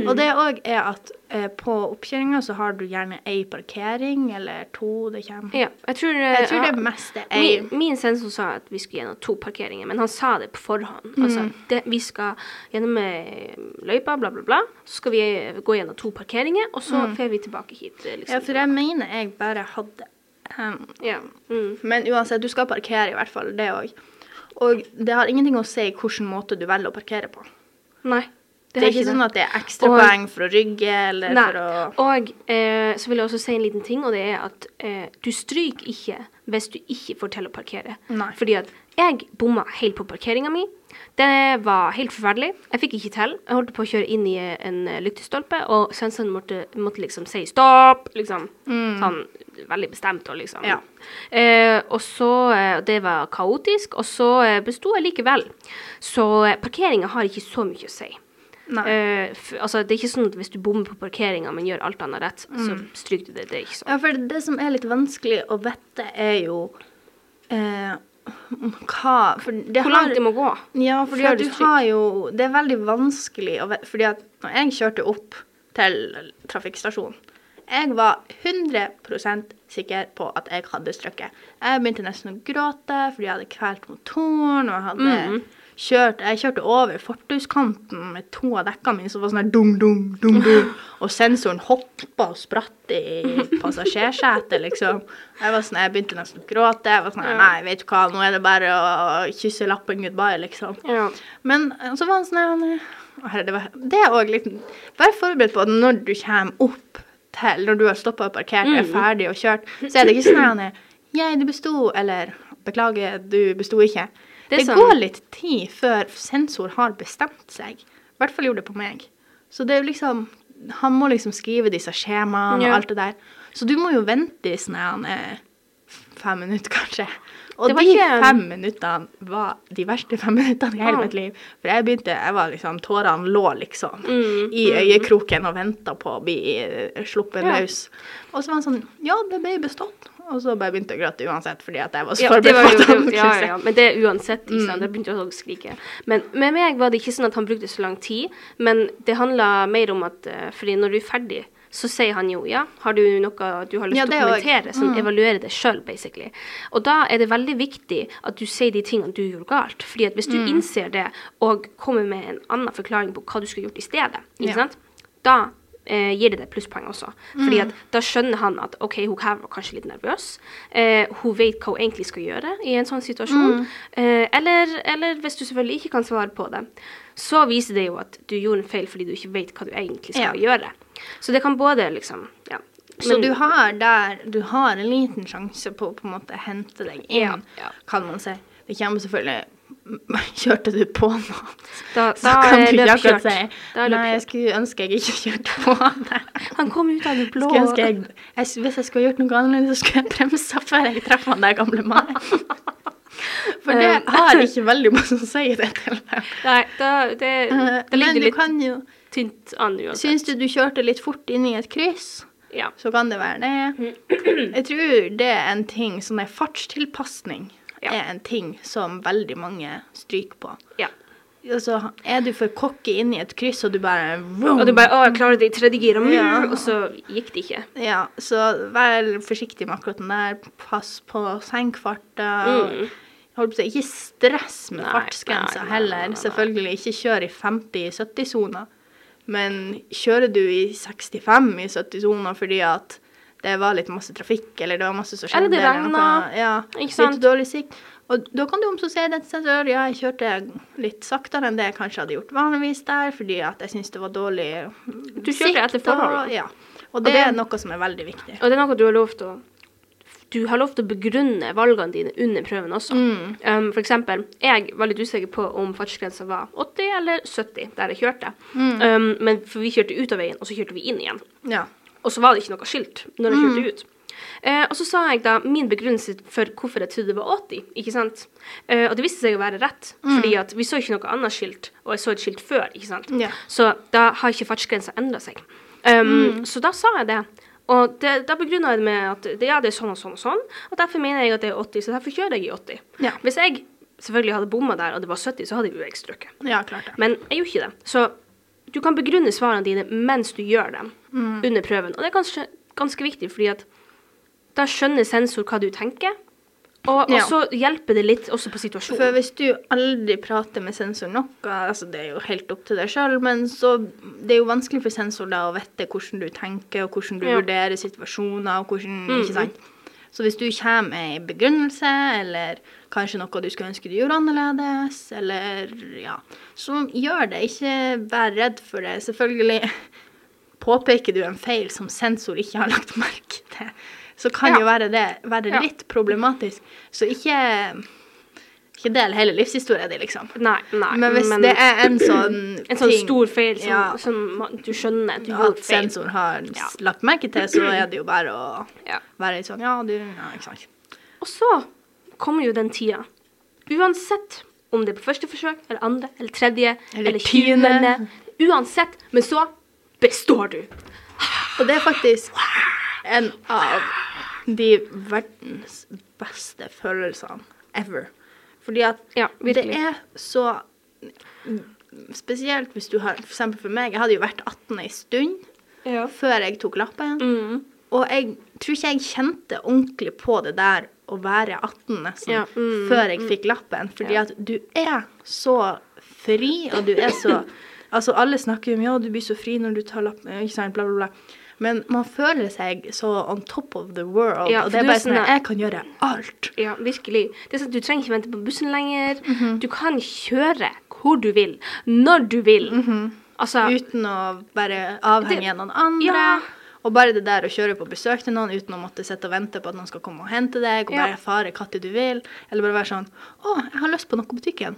og det òg er at eh, på oppkjøringa så har du gjerne ei parkering eller to. Det kommer Ja, jeg tror, Jeg tror ja, det meste er ei. Min, min sensor sa at vi skulle gjennom to parkeringer, men han sa det på forhånd. Mm. Altså, det, vi skal gjennom eh, løypa, bla, bla, bla. Så skal vi eh, gå gjennom to parkeringer, og så får vi tilbake hit. eh, Liksom. Mm. Ja, for jeg mener jeg bare hadde um, yeah. mm. Men uansett, du skal parkere i hvert fall, det òg. Og det har ingenting å si hvilken måte du velger å parkere på. Nei. Det er ikke sånn at det er ekstrapoeng for å rygge eller Nei. for å Og eh, så vil jeg også si en liten ting, og det er at eh, du stryker ikke hvis du ikke får til å parkere. Nei. Fordi at jeg bomma helt på parkeringa mi. Det var helt forferdelig. Jeg fikk ikke til. Jeg holdt på å kjøre inn i en eh, lyktestolpe, og sensoren måtte, måtte liksom si stopp, liksom. Sånn veldig bestemt og liksom. Ja. Eh, og så eh, Det var kaotisk, og så eh, besto jeg likevel. Så eh, parkeringa har ikke så mye å si. F altså, det er ikke sånn at hvis du bommer på parkeringa, men gjør alt annet rett, så Mm. stryker du det. Det er ikke sånn. Ja, for det som er litt vanskelig å vite, er jo eh, hva For det Hvor har langt det må gå. Ja, du du har jo Det er veldig vanskelig å vite Fordi at når jeg kjørte opp til trafikkstasjonen Jeg var 100% sikker på at jeg hadde strøkket. Jeg begynte nesten å gråte fordi jeg hadde kvalt motoren, og jeg hadde mm. kjørt Jeg kjørte over fortauskanten med to av dekkene mine som var sånn her dum, dum, dum, dum. Og sensoren hoppa og spratt i passasjersetet, liksom. Jeg var sånn, jeg begynte nesten å gråte. Jeg var sånn Nei, vet du hva, nå er det bare å kysse lappen goodbye, liksom. Ja. Men eh, så var han sånn her, det, var, det er òg litt Vær forberedt på at når du kommer opp til Når du har stoppa og parkert er ferdig og kjørt, så er det ikke sånn at Jeg, du besto, eller Beklager, du besto ikke. Det Det, sånn- går litt tid før sensor har bestemt seg. I hvert fall gjorde det på meg. Så det er jo liksom Han må liksom skrive disse skjemaene Ja. og alt det der. Så du må jo vente i sånn fem minutter, kanskje. Og de ikke- fem minuttene var de verste fem minuttene i hele Ja. mitt liv. For jeg begynte, jeg var liksom, tårene lå liksom Mm, i øyekroken og venta på å bli eh, sluppet Ja. løs. Og så var han sånn Ja, det ble bestått. Og så bare begynte jeg å gråte uansett, fordi at jeg var så forberedt på det, ja, ja, men det er uansett. Ikke Mm. sant? Jeg begynte også å skrike. Men med meg var det ikke sånn at han brukte så lang tid, men det handla mer om at eh, fordi når du er ferdig, så sier han jo ja, har du noe du har lyst til ja, å er kommentere, som mm. evaluerer deg sjøl, basically. Og da er det veldig viktig at du sier de tingene du gjorde galt. Fordi at hvis du Mm. innser det, og kommer med en annen forklaring på hva du skulle gjort i stedet, ikke Ja. sant? da eh, gir det deg plusspoeng også. Fordi Mm. at da skjønner han at OK, hun her var kanskje litt nervøs. Eh, hun vet hva hun egentlig skal gjøre i en sånn situasjon. Mm. Eh, eller, eller hvis du selvfølgelig ikke kan svare på det, så viser det jo at du gjorde en feil fordi du ikke vet hva du egentlig skal gjøre. Så det kan både liksom Ja. Så Men- du har der Du har en liten sjanse på å på en måte hente deg inn, Ja, kan man si. Det kommer selvfølgelig *laughs* Kjørte du på noe? Da, *laughs* Så da kan du ikke akkurat si Nei, jeg skulle ønske jeg ikke *laughs* kjørte på det. Han kom ut av det blå. Jeg, jeg, hvis jeg skulle gjort noe annerledes, så skulle jeg bremsa før jeg traff han der gamle mannen. For det Um. har ikke veldig mye å si i det tilfellet. Nei, da, det, ligger litt Men du kan jo tynt an uansett. Syns du du kjørte litt fort inn i et kryss, Ja. så kan det være det. Jeg tror det er en ting som er fartstilpasning Ja. er en ting som veldig mange stryker på. ja. Altså, er du for cocky i et kryss, og du bare vroom, Og du bare 'Å, jeg klarer det i tredje gir', Ja. og så gikk det ikke. Ja, så vær forsiktig med akkurat den der. Pass på senkfarta. Mm. Ikke stress med fartsgrensa nei, nei, heller. nei, nei. Selvfølgelig ikke kjør i 50-70-sona. Men kjører du i 65 i 70-sona fordi at det var litt masse trafikk, eller det var masse som skjedde Eller det noe- Ja, ikke sant? Litt dårlig sikt. Og da kan du om si det til sensor. Ja, jeg kjørte litt saktere enn det jeg kanskje hadde gjort vanligvis der, fordi at jeg syntes det var dårlig sikt. Du kjørte etter og- forholdene. Ja. Og det, det- er noe som er veldig viktig. Og det er noe du har lov til å Du har lov til å begrunne valgene dine under prøven også. Mm. Um, for eksempel, jeg var litt usikker på om fartsgrensa var 80 eller 70 der jeg kjørte. Mm. Um, men for vi kjørte ut av veien, og så kjørte vi inn igjen. Ja. Og så var det ikke noe skilt når jeg Mm. kjørte ut. Uh, og så sa jeg da min begrunnelse for hvorfor jeg trodde det var 80, ikke sant. Uh, og det viste seg å være rett, fordi at vi så ikke noe annet skilt, og jeg så et skilt før, ikke sant. Yeah. Så da har ikke fartsgrensa endra seg. Um, Så da sa jeg det. Og det, da begrunner jeg det med at det, ja, det er sånn og sånn og sånn, og derfor mener jeg at det er 80, så derfor kjører jeg i 80. Ja. Hvis jeg selvfølgelig hadde bomma der, og det var 70, så hadde jo jeg strøket. Ja, klart det. Men jeg gjorde ikke det. Så du kan begrunne svarene dine mens du gjør dem Mm. under prøven. Og det er kanskje ganske viktig, fordi at da skjønner sensor hva du tenker, og, Ja. så hjelper det litt også på situasjonen. For hvis du aldri prater med sensor noe, altså det er jo helt opp til deg sjøl, men så det er jo vanskelig for sensor da å vite hvordan du tenker, og hvordan du Ja. vurderer situasjoner, og hvordan mm. Ikke sant? Så hvis du kommer med en begrunnelse, eller kanskje noe du skulle ønske du gjorde annerledes, eller ja, så gjør det. Ikke vær redd for det. Selvfølgelig *laughs* påpeker du en feil som sensor ikke har lagt merke til, så kan Ja. jo være det være Ja. litt problematisk. Så ikke ikke del hele livshistorien din, liksom. Nei, nei. Men hvis det er en sånn en sånn ting stor feil som, Ja. som du skjønner at du gjorde feil. sensor har Ja. lagt merke til, så er det jo bare å Ja. være litt sånn Ja, du Ja, ikke sant. Og så kommer jo den tida. Uansett om det er på første forsøk, eller andre, eller tredje, Eller eller tiende. Uansett. Men så består du. Og det er faktisk en av de verdens beste følelsene ever. Fordi at Ja, det er så Spesielt hvis du har For eksempel for meg, jeg hadde jo vært 18 ei stund Ja. før jeg tok lappen. Mm. Og jeg tror ikke jeg kjente ordentlig på det der å være 18 nesten, Ja, mm, før jeg fikk lappen. Fordi at du er så fri, og du er så *laughs* Altså, alle snakker jo om ja, du blir så fri når du tar lappen, ikke sant, bla, bla, bla. Men man føler seg så on top of the world, Ja, og det er bare sånn sånn at jeg kan gjøre alt. Ja, virkelig. Det er sånn at Du trenger ikke vente på bussen lenger. Mhm. Du kan kjøre hvor du vil, når du vil. Altså Uten å være avhengig av noen andre. Ja. Og bare det der å kjøre på besøk til noen uten å måtte sitte og vente på at noen skal komme og hente deg, og Ja. bare fare når du vil. Eller bare være sånn Å, jeg har lyst på noe på butikken.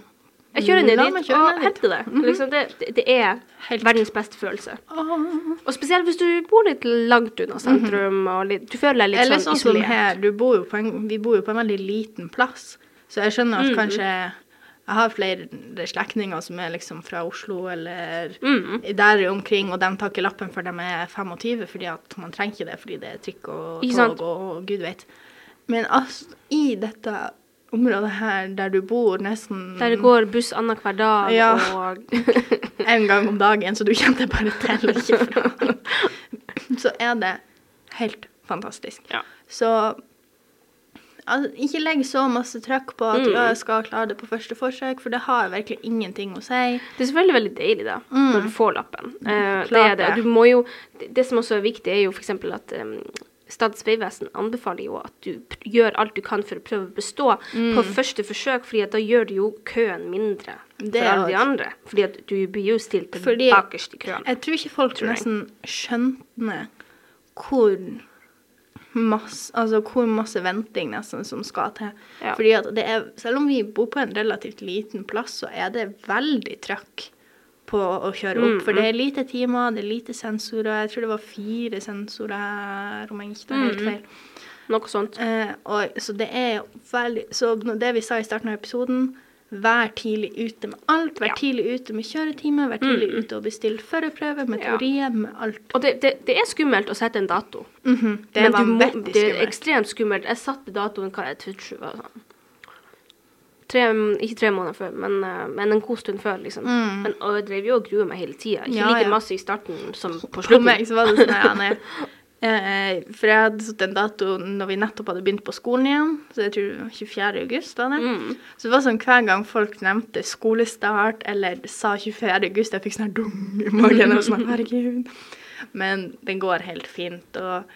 Jeg kjører ned dit og henter det. liksom, det, det. Er Helt- verdens beste følelse. Og spesielt hvis du bor litt langt unna sentrum, og litt, du føler deg litt Eller sånn sånn som isolert. her, du bor en, vi bor jo på en veldig liten plass. Så jeg skjønner Mm. at kanskje jeg har flere slektninger som er liksom fra Oslo eller Mm. der omkring, og de tar ikke lappen før de er 25, fordi at man trenger ikke det fordi det er trikk og tog og gud vet. Men altså, i dette området her der du bor nesten Der det går buss annenhver dag, *laughs* Ja. og en gang om dagen, så du kommer deg bare til og ikke fra. *laughs* Så er det helt fantastisk. Ja. Så altså, ikke legg så masse trøkk på at Mm. ja, skal klare det på første forsøk, for det har virkelig ingenting å si. Det er selvfølgelig veldig deilig, da, Mm. når du får lappen. Eh, det er det. Og Du må jo, det, det som også er viktig, er jo f.eks. at um, Statens vegvesen anbefaler jo at du gjør alt du kan for å prøve å bestå på første forsøk, fordi da gjør du jo køen mindre Mm. Det for alle de andre. Fordi at du blir jo stilt til Fordi- bakerst i køen. Jeg tror ikke folk Tror nesten skjønner hvor masse, altså hvor masse venting nesten som skal til. Ja. Fordi at det er, selv om vi bor på en relativt liten plass, så er det veldig trøkk på å kjøre opp. Mm, For det er lite timer, det er lite sensorer. Jeg tror det var fire sensorer her, om jeg ikke tar helt Mm. feil. Noe sånt. Eh, og, så det er veldig Så det vi sa i starten av episoden, vær tidlig ute med alt. Vær Ja. tidlig ute med kjøretime, vær tidlig Mm. ute og bestill førerprøve med Ja. med alt. Og det, det, det er skummelt å sette en dato. Mhm, Det er vanvittig skummelt. Det er ekstremt skummelt. Jeg satte datoen hva jeg trodde var sånn tre, Ikke tre måneder før, men, eh, men en god stund før, liksom. Mm. Men, og jeg drev jo og grua meg hele tida. Ikke Ja, like ja. masse i starten som på På meg så var det sånn ja, nei. *laughs* Eh, For jeg hadde satt en dato når vi nettopp hadde begynt på skolen igjen. Så jeg tror 24. august var det. Mm. Så det var sånn hver gang folk nevnte skolestart eller sa 24. august, jeg fikk sånn her dung i magen. Og sånn, herregud. Men den går helt fint. Og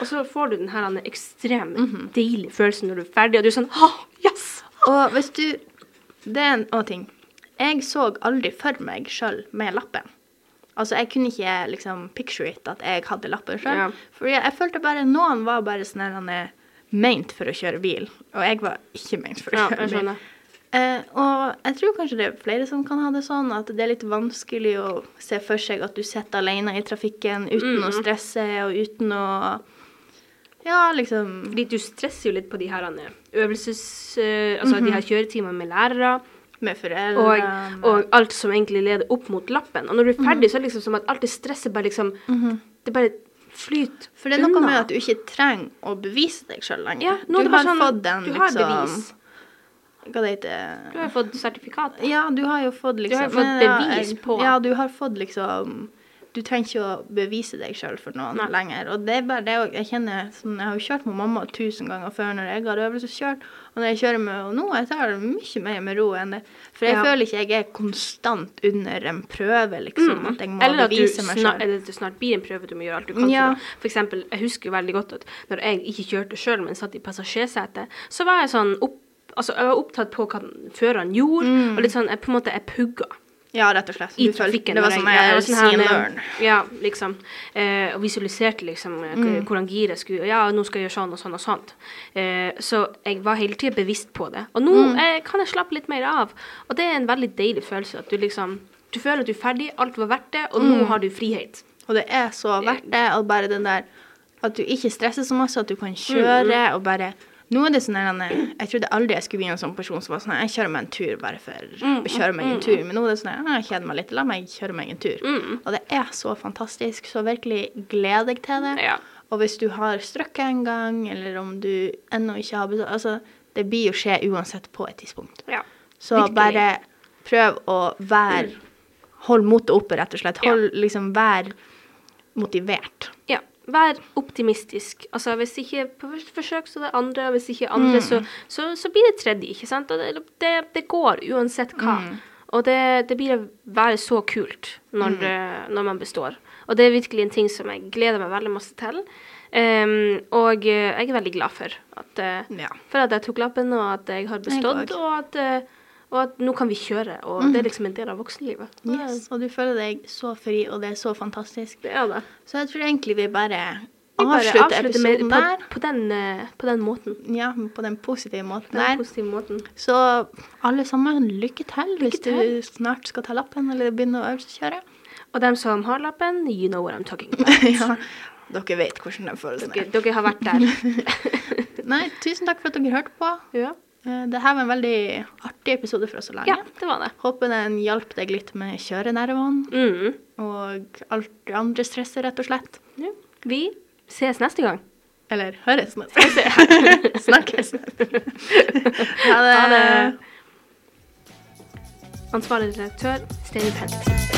Og så får du den her ekstremt mm -hmm. deilige følelsen når du er ferdig, og du er sånn ah, yes! Og hvis du Det er en annen ting. Jeg så aldri for meg sjøl med lappen. Altså, jeg kunne ikke liksom picture it at jeg hadde lappen sjøl. Ja. Fordi jeg følte bare Noen var bare sånn han er meint for å kjøre bil, og jeg var ikke meint for å Ja, kjøre jeg bil. Eh, og jeg tror kanskje det er flere som kan ha det sånn, at det er litt vanskelig å se for seg at du sitter alene i trafikken uten å Mm. stresse og uten å Ja, liksom Fordi du stresser jo litt på de her øvelses... eh, altså de her kjøretimene med lærere. Med foreldre og alt som egentlig leder opp mot lappen. Og når du er ferdig, så er det liksom som at alt det stresset bare liksom Det bare flyter For det er noe unna. med at du ikke trenger å bevise deg sjøl lenger. Ja, du har sånn, fått den du har liksom bevis. Hva det heter Du har fått sertifikat. Ja, du har jo fått liksom Du har fått bevis på. Ja, du har fått liksom Du trenger ikke å bevise deg sjøl for noen Nei. lenger. Og det er bare det Jeg kjenner sånn, Jeg har jo kjørt med mamma tusen ganger før når jeg har øvelseskjørt, og når jeg kjører med henne nå, jeg tar det mye mer med ro enn det. For jeg Ja. føler ikke jeg er konstant under en prøve, liksom. At jeg må Mm. Eller bevise meg sjøl. eller at det snart blir en prøve du må gjøre alt du kan Ja. for. For eksempel, jeg husker veldig godt at når jeg ikke kjørte sjøl, men satt i passasjersetet, så var jeg sånn opp, altså, jeg var opptatt på hva føreren gjorde, og litt sånn, jeg på en måte, jeg pugga. Ja, rett og slett. i Du trafikken. Det var sånn jeg- jeg jeg sånn. Ja, liksom. Eh, og visualiserte liksom eh, Mm. hvordan giret skulle Ja, nå skal jeg gjøre sånn og sånn og sånt. Eh, så jeg var hele tida bevisst på det. Og nå Mm. eh, kan jeg slappe litt mer av. Og det er en veldig deilig følelse at du liksom Du føler at du er ferdig, alt var verdt det, og Mm. nå har du frihet. Og det er så verdt det, og bare den der at du ikke stresser så masse, at du kan kjøre og bare Nå er det sånn Jeg trodde aldri jeg skulle bli en sånn person som var sånn Jeg kjører meg en tur bare for å kjøre meg en tur. Men nå er det sånn her, jeg kjeder meg litt, la meg kjøre meg en tur. Og det er så fantastisk. Så virkelig gled deg til det. Ja. Og hvis du har strøkket en gang, eller om du ennå ikke har betalt Altså, det blir jo skje uansett på et tidspunkt. Ja. Så Virkelig. bare prøv å være Hold motet oppe, rett og slett. Ja. Hold liksom Vær motivert. Ja. Vær optimistisk. Altså, hvis ikke på første forsøk, så det andre. og Hvis ikke andre, så, så, så blir det tredje. ikke sant? Og det, det, det går uansett hva. Og det, det blir å være så kult når, det, når man består. Og det er virkelig en ting som jeg gleder meg veldig masse til. Um, og eh, jeg er veldig glad for at, eh, Ja. for at jeg tok lappen, og at jeg har bestått, jeg og at, eh, og at nå kan vi kjøre. Og det er liksom en del av voksenlivet. Yes, og du føler deg så fri, og det er så fantastisk. Det er det. Så jeg tror egentlig vi bare avslutter avslutte episoden med, der. på, den, eh, på den måten. Ja, på den positive måten den der. positive måten. Så alle sammen, lykke til hvis til. du snart skal ta lappen eller begynne å øvelseskjøre. Og dem som har lappen, you know what I'm talking *laughs* about. ja, dere vet hvordan den følelsen Dere, er. dere har vært der. *laughs* *laughs* Nei, tusen takk for at dere hørte på. ja. Eh, Det her var en veldig artig episode for oss å lage. ja, det var det. Håper den hjalp deg litt med kjørenervene Mm. og alt det andre stresset, rett og slett. Ja. Vi ses neste gang. Eller høres neste gang. *laughs* Snakkes. ha det. Ha det. Ansvarlig redaktør, Steny Pent.